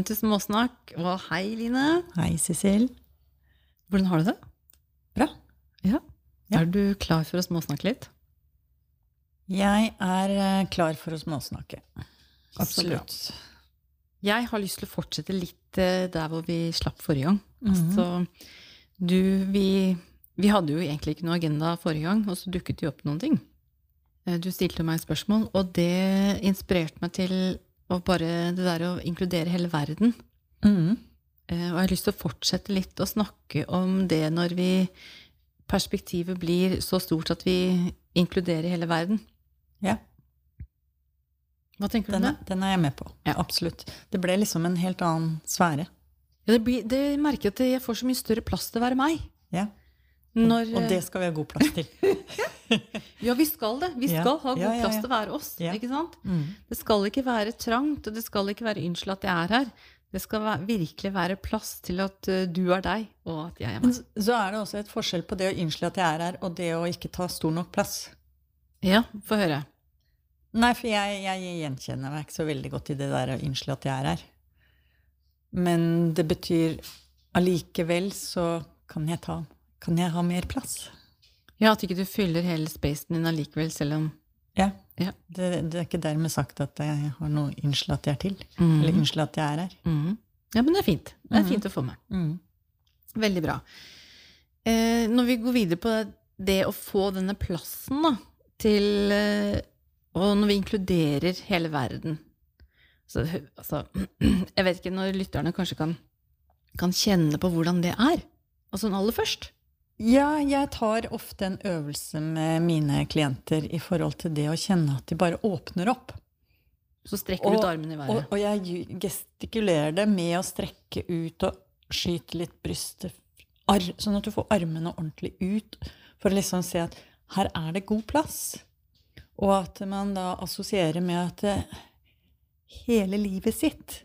Velkommen til Småsnakk. Og hei, Line. Hei, Cecil. Hvordan har du det? Bra. Ja. Ja. Er du klar for å småsnakke litt? Jeg er eh, klar for å småsnakke. Absolutt. Jeg har lyst til å fortsette litt eh, der hvor vi slapp forrige gang. Mm -hmm. Altså, du, vi, vi hadde jo egentlig ikke noe agenda forrige gang, og så dukket det jo opp noen ting. Eh, Du stilte meg et spørsmål, og det inspirerte meg til å bare det der å inkludere hele verden. Mhm. Eh, Og jeg har lyst til å fortsette litt å snakke om det når vi perspektivet blir så stort at vi inkluderer hele verden. Ja, Hva tenker du om den det? den er jeg med på. Ja. Absolutt. Det ble liksom en helt annen sfære. Ja, det, blir, det merker jeg at jeg får så mye større plass til å være meg. Ja. Når, Og det skal vi ha god plass til. Ja, vi skal det. Vi Ja. skal ha god Ja, ja, plass til å være oss. Ja. ikke sant? Mm. Det skal ikke være trangt, og det skal ikke være unnskyld at jeg er her. Det skal være, virkelig være plass til at uh, du er deg, og at jeg er meg. så er det også et forskjell på det å unnskylde at jeg er her, og det å ikke ta stor nok plass. Ja, få høre. Nei, for jeg, jeg gjenkjenner meg ikke så veldig godt i det der å unnskylde at jeg er her. Men det betyr allikevel så kan jeg ta Kan jeg ha mer plass? Ja, at ikke du fyller hele spacen din allikevel, selv om Ja. Ja. Det, det er ikke dermed sagt at jeg har noe unnskyld at jeg er til. Mm. Eller unnskyld at jeg er her. Mm. Ja, men det er fint. Det er Mhm. fint å få med. Mm. Veldig bra. Eh, når vi går videre på det, å få denne plassen da, til eh, Og når vi inkluderer hele verden så, altså, Jeg vet ikke når lytterne kanskje kan, kan kjenne på hvordan det er. Altså aller først. Ja, jeg tar ofte en øvelse med mine klienter i forhold til det å kjenne at de bare åpner opp. Så strekker du ut armene i og, været. og jeg gestikulerer det med å strekke ut og skyte litt brystet, sånn at du får armene ordentlig ut, for å liksom se at her er det god plass. Og at man da assosierer med at hele livet sitt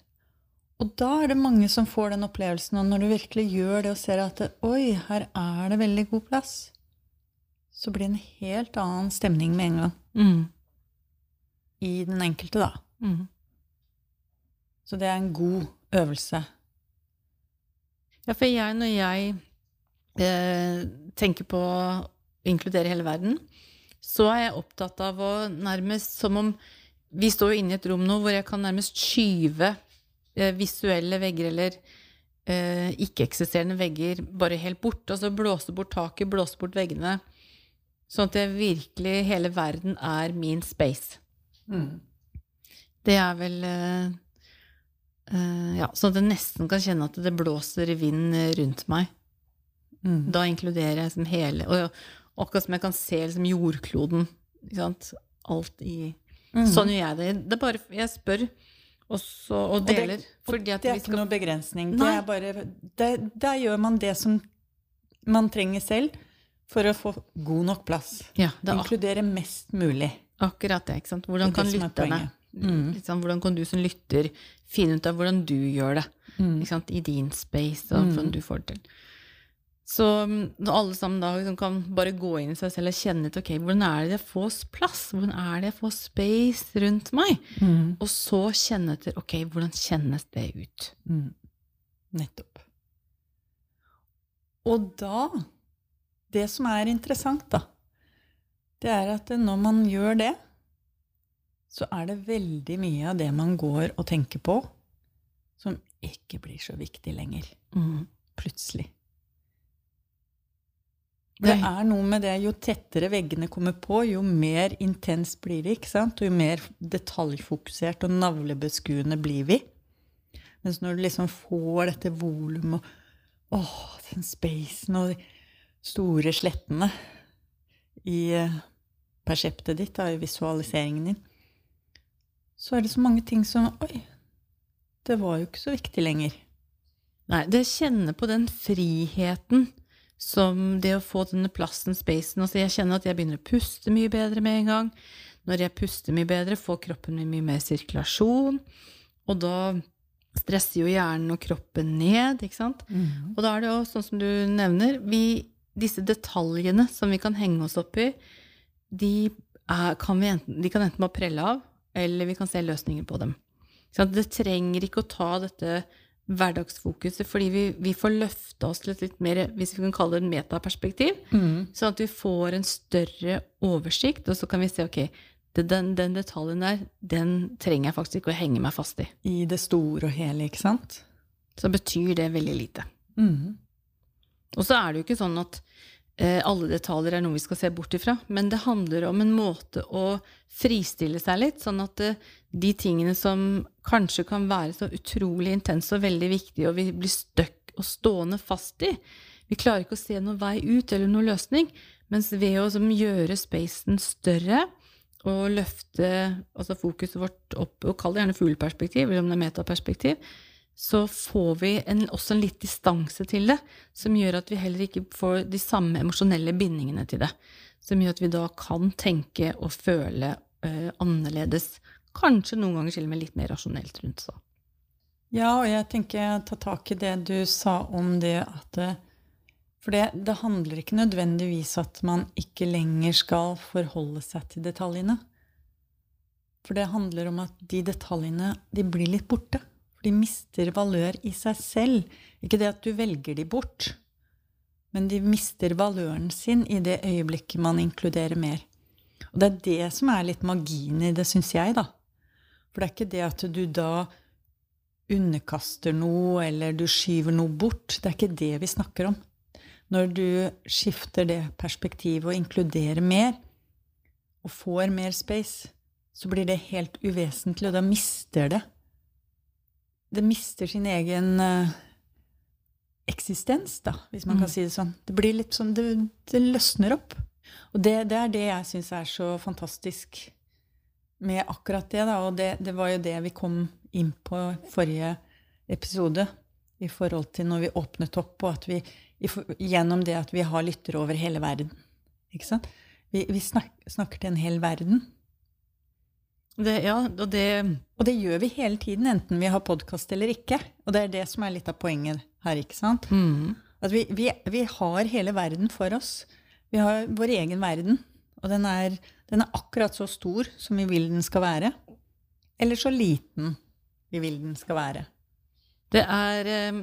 Og da er det mange som får den opplevelsen, og når du virkelig gjør det og ser at det, oi, her er det veldig god plass, så blir det en helt annen stemning med en gang. Mm. I den enkelte, da. Mm. Så det er en god øvelse. Ja, for jeg, når jeg eh, tenker på å inkludere hele verden, så er jeg opptatt av å nærmest som om Vi står jo inne i et rom nå hvor jeg kan nærmest skyve visuelle vegger eller eh, ikke-eksisterende vegger bare helt bort. Altså blåse bort taket, blåse bort veggene. Sånn at det virkelig hele verden er min space. Det er vel eh, eh, Ja, sånn at jeg nesten kan kjenne at det blåser vind rundt meg. Mm. Da inkluderer jeg liksom hele Og akkurat som jeg kan se liksom jordkloden. Ikke sant? Alt i Mm. Sånn gjør jeg det. Det er bare Jeg spør, og, så, og det- Og det, og det er ikke skal noe begrensning. Det bare, det, der gjør man det som man trenger selv for å få god nok plass. Ja, er Inkludere mest mulig. akkurat det. ikke sant? Hvordan kan er lytterne. Mm. liksom, Hvordan kan du som lytter finne ut av hvordan du gjør det Mm. ikke sant? i din space, og hvordan du får det til? Så mm, alle sammen da liksom kan bare gå inn i seg selv og kjenne ut ok, hvordan er det jeg får plass? Hvordan er det jeg får space rundt meg? Mm. Og så kjenne etter ok, hvordan kjennes det ut? Mm. Nettopp. Og da Det som er interessant, da, det er at når man gjør det, så er det veldig mye av det man går og tenker på, som ikke blir så viktig lenger. Mm. Plutselig. Det er noe med det, jo tettere veggene kommer på, jo mer intens blir det, ikke sant? Og jo mer detaljfokusert og navlebeskuende blir vi. Mens når du liksom får dette volumet og åh, den spacen og de store slettene i eh, perseptet ditt, da, i visualiseringen din, så er det så mange ting som Oi, det var jo ikke så viktig lenger. Nei, det kjenner på den friheten som det å få denne plassen, spacen Altså, jeg kjenner at jeg begynner å puste mye bedre med en gang. Når jeg puster mye bedre, får kroppen min mye mer sirkulasjon. Og da stresser jo hjernen og kroppen ned, ikke sant? Og da er det jo sånn som du nevner, vi, disse detaljene som vi kan henge oss opp i, de, er, kan vi enten, de kan enten bare prelle av, eller vi kan se løsninger på dem. Så det trenger ikke å ta dette hverdagsfokuset, fordi vi, vi får løfta oss til et litt mer, hvis vi kan kalle det en metaperspektiv, sånn at vi får en større oversikt, og så kan vi se ok, den, den detaljen der, den trenger jeg faktisk ikke å henge meg fast i. I det store og hele, ikke sant? Så betyr det veldig lite. Mm. Og så er det jo ikke sånn at alle detaljer er noe vi skal se bort ifra, men det handler om en måte å fristille seg litt, sånn at eh, de tingene som kanskje kan være så utrolig intense og veldig viktige, og vi blir støkk og stående fast i. Vi klarer ikke å se noen vei ut eller noen løsning, mens ved å gjøre spacen større og løfte altså fokuset vårt opp, og kall det gjerne fugleperspektiv, eller om det er metaperspektiv, så får vi en, også en litt distanse til det, som gjør at vi heller ikke får de samme emosjonelle bindingene til det. Som gjør at vi da kan tenke og føle eh, annerledes. Kanskje noen ganger til og med litt mer rasjonelt rundt det. Ja, og jeg tenker jeg tar tak i det du sa om det at det, For det, det handler ikke nødvendigvis at man ikke lenger skal forholde seg til detaljene. For det handler om at de detaljene de blir litt borte. De mister valør i seg selv. Ikke det at du velger de bort, men de mister valøren sin i det øyeblikket man inkluderer mer. Og det er det som er litt magien i det, syns jeg, da. For det er ikke det at du da underkaster noe, eller du skyver noe bort. Det er ikke det vi snakker om. Når du skifter det perspektivet og inkluderer mer, og får mer space, så blir det helt uvesentlig, og da mister det Det mister sin egen uh, eksistens, da, hvis man kan Mm. si det sånn. Det blir litt sånn Det, det løsner opp. Og det, det er det jeg syns er så fantastisk med akkurat det, da. Og det, det var jo det vi kom inn på forrige episode, i forhold til når vi åpnet opp, og at vi gjennom det at vi har lyttere over hele verden. Ikke sant? Vi, vi snak, snakker til en hel verden. Det, ja, og det Og det gjør vi hele tiden, enten vi har podkast eller ikke. Og det er det som er litt av poenget her, ikke sant? mm. At vi, vi, vi har hele verden for oss. Vi har vår egen verden. Og den er, den er akkurat så stor som vi vil den skal være. Eller så liten vi vil den skal være. Det er eh,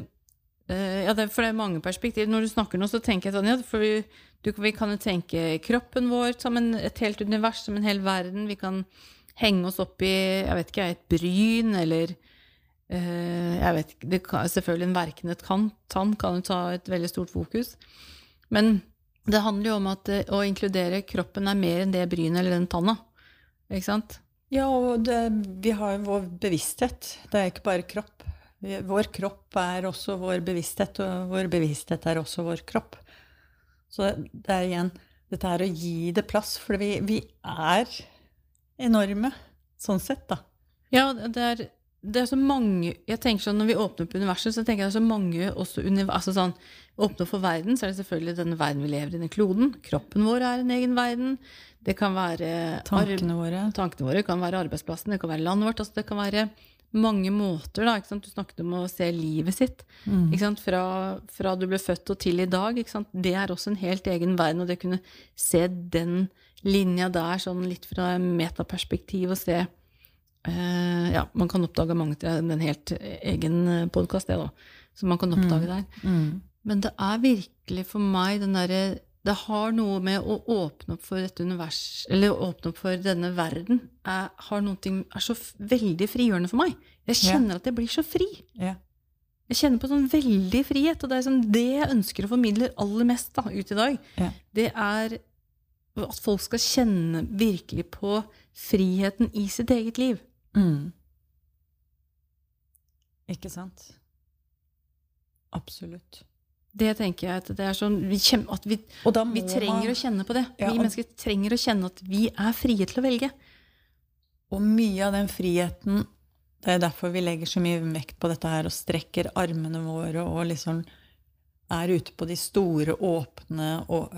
eh, Ja, det, er- for det er mange perspektiv. Når du snakker nå, så tenker jeg sånn ja, for vi, du, vi kan jo tenke kroppen vår som en, et helt univers, som en hel verden. Vi kan henge oss opp i jeg vet ikke, et bryn, eller eh, jeg vet ikke, det kan, Selvfølgelig en verknet tann kan jo ta et veldig stort fokus. Men det handler jo om at eh, å inkludere kroppen er mer enn det brynet eller den tanna. Ikke sant? Ja, og det, vi har jo vår bevissthet. Det er ikke bare kropp. Vår kropp er også vår bevissthet, og vår bevissthet er også vår kropp. Så det er igjen dette er å gi det plass, for vi, vi er enorme sånn sett, da. Ja, det er, det er så mange Jeg tenker sånn, Når vi åpner opp universet, så tenker jeg det er så mange også altså sånn, Åpne opp for verden, så er det selvfølgelig den verden vi lever i, den kloden. Kroppen vår er en egen verden. Det kan være Tankene våre. tankene våre, kan være arbeidsplassen, det kan være landet vårt. altså Det kan være mange måter. da? Du snakket om å se livet sitt. Mm. Fra, fra du ble født og til i dag. Det er også en helt egen verden. Og det å kunne se den linja der sånn litt fra metaperspektiv og se uh, Ja, man kan oppdage mange til en helt egen podkast, det, da. Som man kan oppdage der. Mm. Men det er virkelig for meg den derre Det har noe med å åpne opp for dette univers, eller åpne opp for denne verden, er, har noe, er så veldig frigjørende for meg. Jeg kjenner kjenner at jeg blir så fri. Yeah. Jeg kjenner på sånn veldig frihet, og det er sånn det jeg ønsker å formidle aller mest da, ut i dag. Yeah. Det er at folk skal kjenne virkelig på friheten i sitt eget liv. Mm. Ikke sant? Absolutt. Det tenker jeg at det er sånn vi At vi, vi trenger man å kjenne på det. Ja, vi mennesker trenger å kjenne at vi er frie til å velge. Og mye av den friheten Det er derfor vi legger så mye vekt på dette her og strekker armene våre og liksom er ute på de store, åpne og,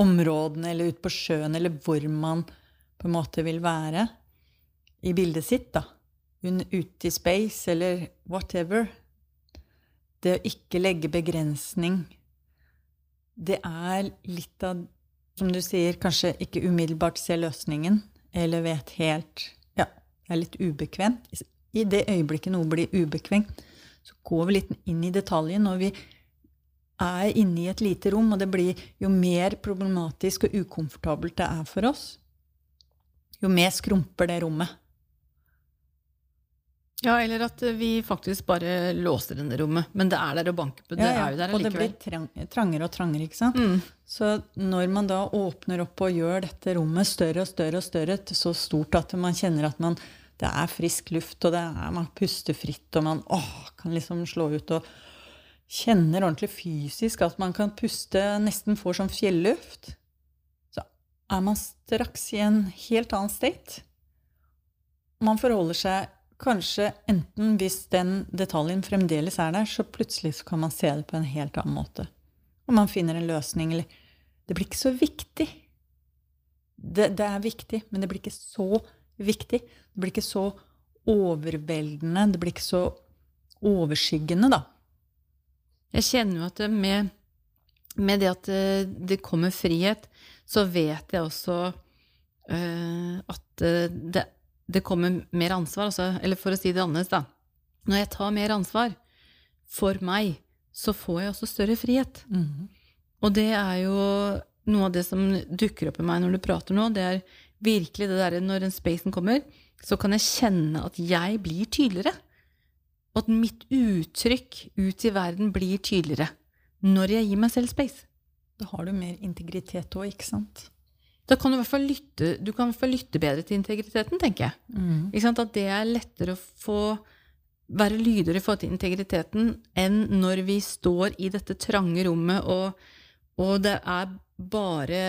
områdene eller ute på sjøen eller hvor man på en måte vil være i bildet sitt, da. Ute i space eller whatever. Det å ikke legge begrensning, det er litt av som du sier, kanskje ikke umiddelbart se løsningen, eller vet helt Ja, det er litt ubekvemt. i det øyeblikket noe blir ubekvemt, så går vi litt inn i detaljen når vi er inne i et lite rom, og det blir jo mer problematisk og ukomfortabelt det er for oss, jo mer skrumper det rommet. Ja, eller at vi faktisk bare låser denne rommet. Men det er der og banker på. Det Ja, ja, er jo der og det blir trang, trangere og trangere, ikke sant? Mm. Så når man da åpner opp og gjør dette rommet større og større og større, så stort at man kjenner at man, det er frisk luft, og det er, man puster fritt, og man åh, kan liksom slå ut og kjenner ordentlig fysisk at man kan puste, nesten får sånn fjelluft, så er man straks i en helt annen state. Man forholder seg kanskje enten hvis den detaljen fremdeles er der, så plutselig så kan man se det på en helt annen måte. Og man finner en løsning, eller Det blir ikke så viktig. Det, det er viktig, men det blir ikke så viktig. Det blir ikke så overveldende. Det blir ikke så overskyggende, da. Jeg kjenner jo at med, med det at det, det kommer frihet, så vet jeg også uh, at eh, det, det kommer mer ansvar. Altså, eller for å si det annerledes, da. Når jeg tar mer ansvar for meg, så får jeg også større frihet. Og det er jo noe av det som dukker opp i meg når du prater nå. Det er virkelig det derre når den spacen kommer, så kan jeg kjenne at jeg blir tydeligere. Og at mitt uttrykk ut i verden blir tydeligere når jeg gir meg selv space. Da har du mer integritet òg, ikke sant? Da kan du i hvert fall lytte, du kan i hvert fall lytte bedre til integriteten, tenker jeg. Sant? At det er lettere å få være lydere i forhold til integriteten enn når vi står i dette trange rommet, og, og det er bare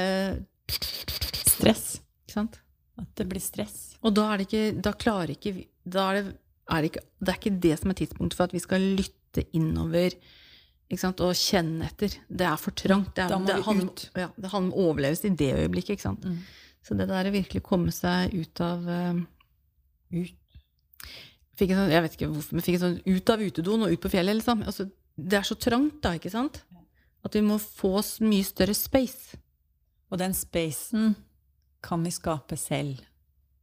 Stress. Ikke sant? At det blir stress. Og da det ikke Da klarer ikke vi Da er det, er det ikke Det er ikke det som er tidspunktet for at vi skal lytte innover og kjenne etter. Det er for trangt. Det, er, det, handler, ja, det handler om overlevelse i det øyeblikket. Ikke sant? Mm. Så det der å virkelig komme seg ut av uh, Ut. fikk en sånn, Jeg vet ikke hvorfor, men fikk en sånn ut av utedoen og ut på fjellet, liksom. Altså, det er så trangt, da, ikke sant? At vi må få oss mye større space. Og den spacen kan vi skape selv.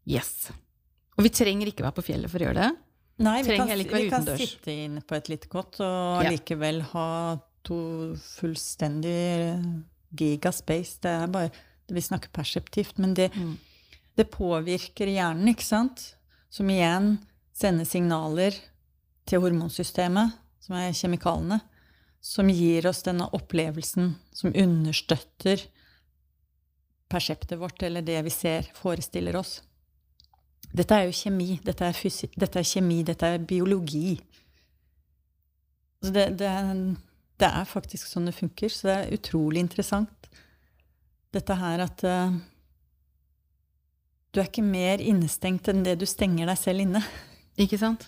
Yes. Og vi trenger ikke være på fjellet for å gjøre det. Nei, vi Trenger kan, vi kan sitte inne på et lite kott og Ja. likevel ha to fullstendig gigaspace. Det er bare Vi snakker perseptivt, men det, Mm. det påvirker hjernen, ikke sant? Som igjen sender signaler til hormonsystemet, som er kjemikalene, som gir oss denne opplevelsen som understøtter perseptet vårt, eller det vi ser, forestiller oss. Dette er jo kjemi, dette er, fysi dette er kjemi, dette er biologi. Så det, det, det er faktisk sånn det funker, så det er utrolig interessant. Dette her at uh, du er ikke mer innestengt enn det du stenger deg selv inne. Ikke sant?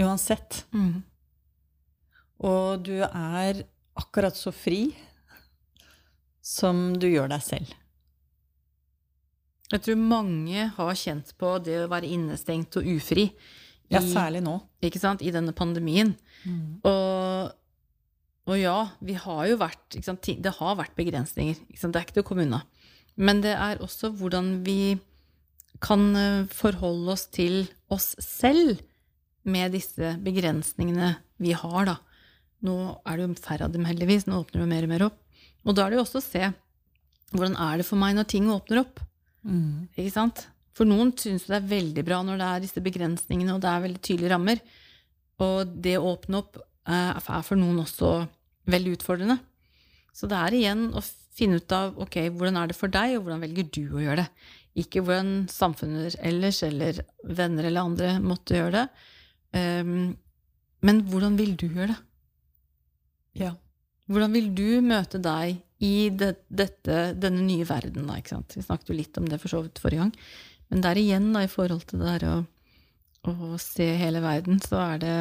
Uansett. Mm. Og du er akkurat så fri som du gjør deg selv. Jeg tror mange har kjent på det å være innestengt og ufri. i- Ja, særlig nå. ikke sant, i denne pandemien. Og, og ja, vi har jo vært sant, Det har vært begrensninger. Det er ikke til å komme unna. Men det er også hvordan vi kan eh, forholde oss til oss selv med disse begrensningene vi har, da. Nå er det jo færre av dem, heldigvis. Nå åpner det mer og mer opp. Og da er det jo også å se hvordan er det for meg når ting åpner opp. Mm. Ikke sant? For noen syns det er veldig bra når det er disse begrensningene, og det er veldig tydelige rammer. Og det å åpne opp eh, er for noen også veldig utfordrende. Så det er igjen å finne ut av ok, hvordan er det for deg, og hvordan velger du å gjøre det. Ikke hvordan samfunnet ellers, eller venner eller andre måtte gjøre det. Um, men hvordan vil du gjøre det? Ja. Hvordan vil du møte deg i det, dette, denne nye verden? Da, ikke sant? Vi snakket jo litt om det for så vidt forrige gang. Men der igjen, da, i forhold til det der å, å se hele verden, så er det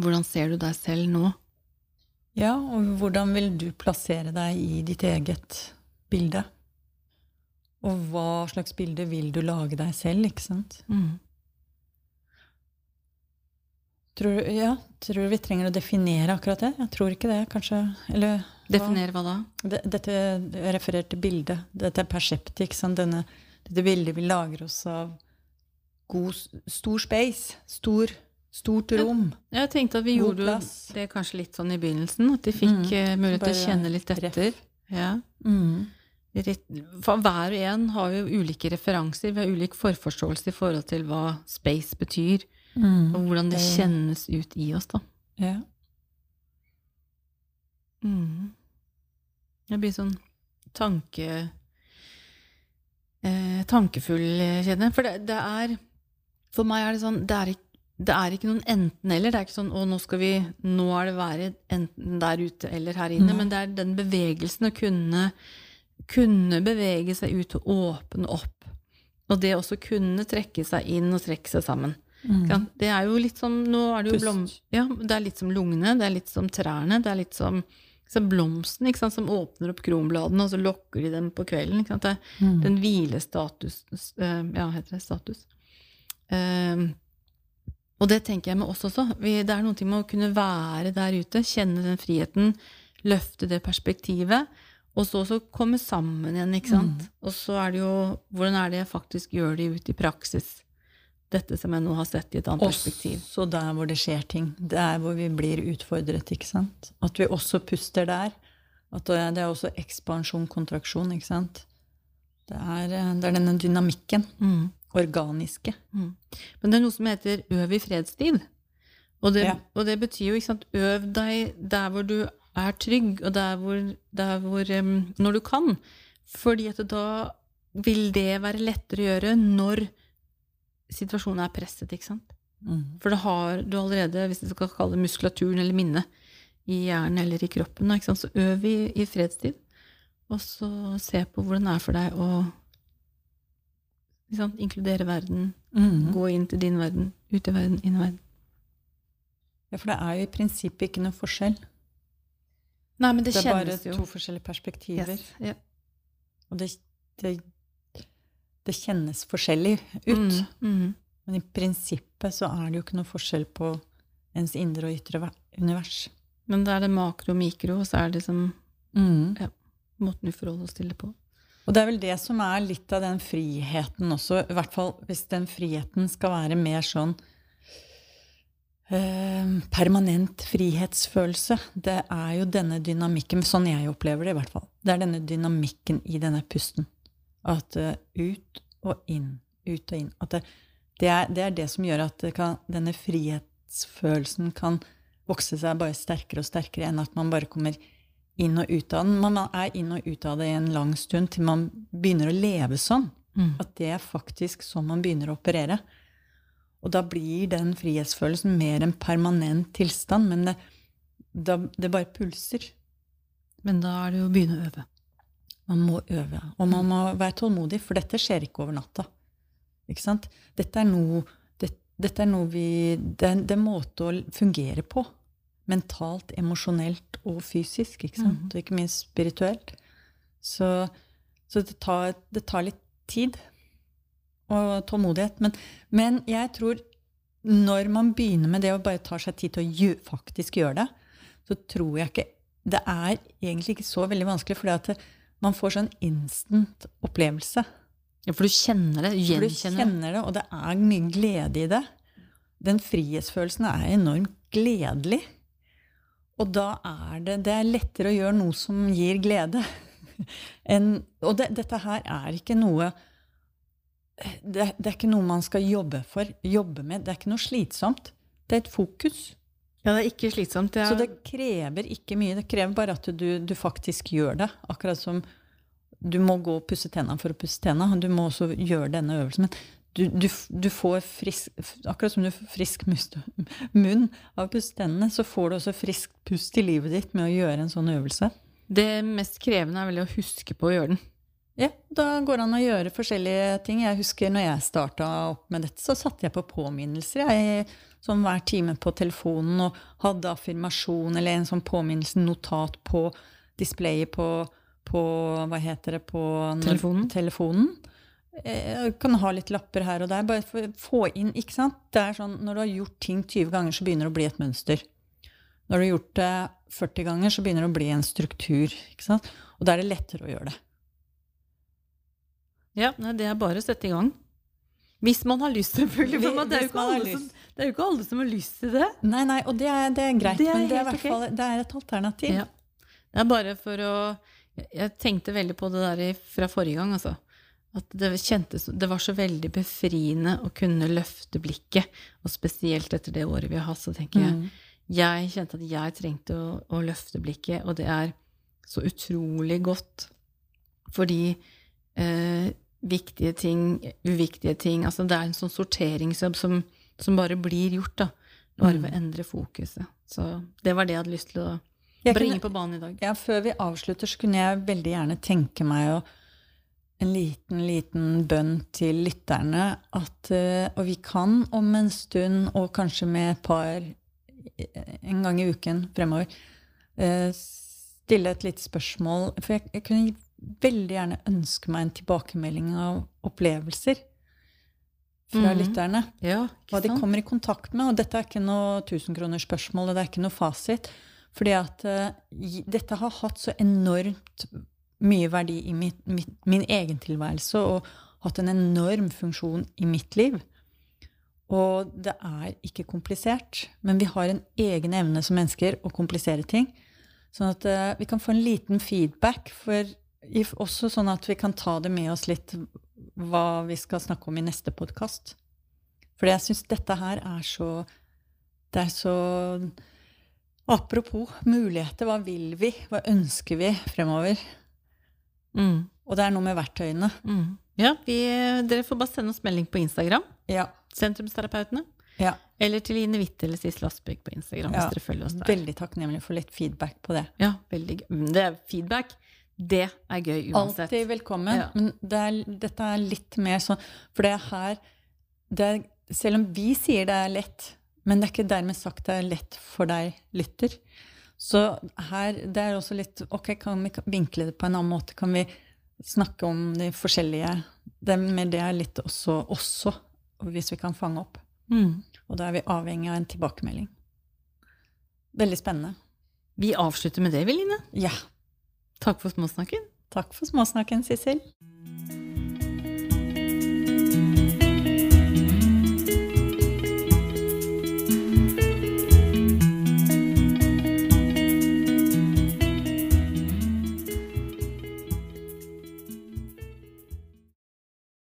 Hvordan ser du deg selv nå? ja, og hvordan vil du plassere deg i ditt eget bilde? Og hva slags bilde vil du lage deg selv, ikke sant? Mm. Tror, du- ja, tror du vi trenger å definere akkurat det? Jeg tror ikke det, kanskje. Eller? Definere hva da? Det- Dette jeg refererer til bildet. Dette er perseptik. sant? Denne, dette bildet vi lager oss av god, stor space. Stor, stort rom. Jeg tenkte at vi God gjorde plass. det kanskje litt sånn i begynnelsen, at de fikk Mm. eh, mulighet til å kjenne litt etter. Ja. Mm. For hver og en har jo ulike referanser, vi har ulik forforståelse i forhold til hva space betyr, Mm. og hvordan det Det- kjennes ut i oss, da. Ja. Mm. Jeg blir sånn tanke... Eh, tankefull, eh, kjenner jeg. For det, det er For meg er det sånn Det er ikke, det er ikke noen enten-eller. Det er ikke sånn å, nå skal vi Nå er det været enten der ute eller her inne. Mm. Men det er den bevegelsen å kunne kunne bevege seg ut og åpne opp. Og det også kunne trekke seg inn og trekke seg sammen. Mm. Det er jo litt som Nå er det jo blom... Ja, det er litt som lungene, det er litt som trærne, det er litt som, som blomsten, sant, som åpner opp kronbladene, og så lokker de dem på kvelden. Det Mm. den hvilestatus eh, Ja, heter det status? Eh, og det tenker jeg med oss også. Vi, det er noe med å kunne være der ute, kjenne den friheten, løfte det perspektivet, og så også komme sammen igjen, ikke sant? Og så er det jo Hvordan er det jeg faktisk gjør det ut i praksis? Dette som jeg nå har sett i et annet perspektiv. Også der hvor det skjer ting. Der hvor vi blir utfordret, ikke sant. At vi også puster der. At det er også ekspansjon, kontraksjon, ikke sant. Det er, det er denne dynamikken. Mm. Organiske. Men det er noe som heter øv i fredstid. Og det, Ja. og det betyr jo, ikke sant, øv deg der hvor du er trygg, og der hvor, der hvor um, Når du kan. Fordi at da vil det være lettere å gjøre når situasjonen er presset, ikke sant. Mm. For det har du allerede, hvis du skal kalle det muskulaturen eller minnet, i hjernen eller i kroppen, ikke sant? så øv i, i fredstid. Og så se på hvordan det er for deg å sant, inkludere verden, Mm. Gå inn til din verden, ut i verden, inn i verden. Ja, for det er jo i prinsippet ikke noe forskjell. Nei, men det, Det er bare jo. to forskjellige perspektiver. Yes, Yeah. Og det, det, det kjennes forskjellig ut. Mm, mm. Men i prinsippet så er det jo ikke noe forskjell på ens indre og ytre univers. Men da er det makro og mikro, og så er det liksom Mm. måten vi forholder oss til det på. Og det er vel det som er litt av den friheten også, i hvert fall hvis den friheten skal være mer sånn eh, permanent frihetsfølelse. Det er jo denne dynamikken, sånn jeg opplever det i hvert fall. Det er denne dynamikken i denne pusten. At eh, ut og inn, ut og inn. At det, det, er, det er det som gjør at kan, denne frihetsfølelsen kan vokse seg bare sterkere og sterkere enn at man bare kommer inn og ut av den. Man er inn og ut av det i en lang stund til man begynner å leve sånn. Mm. At det er faktisk sånn man begynner å operere. Og da blir den frihetsfølelsen mer en permanent tilstand, men det, da, det bare pulser. Men da er det jo å begynne å øve. Man må øve, og man må være tålmodig, for dette skjer ikke over natta. Ikke sant? Dette er noe, det, dette er noe vi Det er det en måte å fungere på. Mentalt, emosjonelt og fysisk, ikke sant? Mhm. Og ikke minst spirituelt. Så, så det, tar, det tar litt tid og tålmodighet. Men, men jeg tror når man begynner med det og bare tar seg tid til å gjø, faktisk gjøre det, så tror jeg ikke Det er egentlig ikke så veldig vanskelig, fordi at det, man får sånn instant opplevelse. Ja, for du kjenner det, du For du kjenner det, og det er mye glede i det. Den frihetsfølelsen er enormt gledelig. Og da er det, det er lettere å gjøre noe som gir glede. en, og det, dette her er ikke noe det, det er ikke noe man skal jobbe for, jobbe med. Det er ikke noe slitsomt. Det er et fokus. Ja, det er ikke slitsomt. Det er, Så det krever ikke mye. Det krever bare at du, du faktisk gjør det. Akkurat som du må gå og pusse tenna for å pusse tenna. Du må også gjøre denne øvelsen. Men du, du, du får frisk Akkurat som du får frisk munn av å pusse tennene, så får du også friskt pust i livet ditt med å gjøre en sånn øvelse. det mest krevende er vel å huske på å gjøre den. Ja, da går det an å gjøre forskjellige ting. Jeg husker når jeg starta opp med dette, så satte jeg på påminnelser. Jeg, som hver time på telefonen og hadde affirmasjon eller en sånn påminnelse, notat på displayet på, på Hva heter det på Telefonen? telefonen. Jeg kan ha litt lapper her og der, bare for få inn. ikke sant? Det er sånn, Når du har gjort ting 20 ganger, så begynner det å bli et mønster. Når du har gjort det 40 ganger, så begynner det å bli en struktur. ikke sant? Og da er det lettere å gjøre det. Ja, det er bare å sette i gang. Hvis man har lyst, selvfølgelig. For man, det, er som, det er jo ikke alle som har lyst til det. Nei, nei, og det er, det er greit, Det er men det er, fall, det er et alternativ. Ja. Det er bare for å jeg tenkte veldig på det der fra forrige gang, altså. At det kjentes Det var så veldig befriende å kunne løfte blikket. Og spesielt etter det året vi har hatt, så tenker jeg Mm. Jeg kjente at jeg trengte å, å løfte blikket, og det er så utrolig godt. Fordi eh, viktige ting, uviktige ting Altså det er en sånn sorteringsjobb som, som bare blir gjort, da. Bare ved å endre fokuset. Så det var det jeg hadde lyst til å bringe kunne- på banen i dag. Ja, før vi avslutter, så kunne jeg veldig gjerne tenke meg å en liten, liten bønn til lytterne at eh, Og vi kan om en stund, og kanskje med et par en gang i uken fremover, eh, stille et lite spørsmål. For jeg, jeg kunne veldig gjerne ønske meg en tilbakemelding av opplevelser fra mm. lytterne Ja, hva de kommer i kontakt med. Og dette er ikke noe tusenkronersspørsmål, og det er ikke noe fasit. Fordi at uh, dette har hatt så enormt mye verdi i mitt, mitt, min egen tilværelse, og hatt en enorm funksjon i mitt liv. Og det er ikke komplisert, men vi har en egen evne som mennesker å komplisere ting. Sånn at uh, vi kan få en liten feedback, for også sånn at vi kan ta det med oss litt hva vi skal snakke om i neste podkast. For jeg syns dette her er så Det er så Apropos muligheter, hva vil vi? Hva ønsker vi fremover? Mm. Og det er noe med verktøyene. Mm. Ja, vi, dere får bare sende oss melding på Instagram. Ja. Sentrumsterapeutene. ja. Eller til Ine Witt eller Sissel Aspek på Instagram. Ja, hvis dere følger oss der. Veldig takknemlig for litt feedback på det. Ja, veldig gøy. Mm, Det er feedback. Det er gøy uansett. Alltid velkommen. Ja. Men det er, dette er litt mer sånn For det er her det er, Selv om vi sier det er lett, men det er ikke dermed sagt det er lett for deg, lytter. Så her Det er også litt Ok, kan vi vinkle det på en annen måte? Kan vi snakke om de forskjellige det, Men det er litt også, også hvis vi kan fange opp. Mm. Og da er vi avhengig av en tilbakemelding. Veldig spennende. Vi avslutter med det, Veline. Ja. Takk for småsnakken. Takk for småsnakken, Sissel.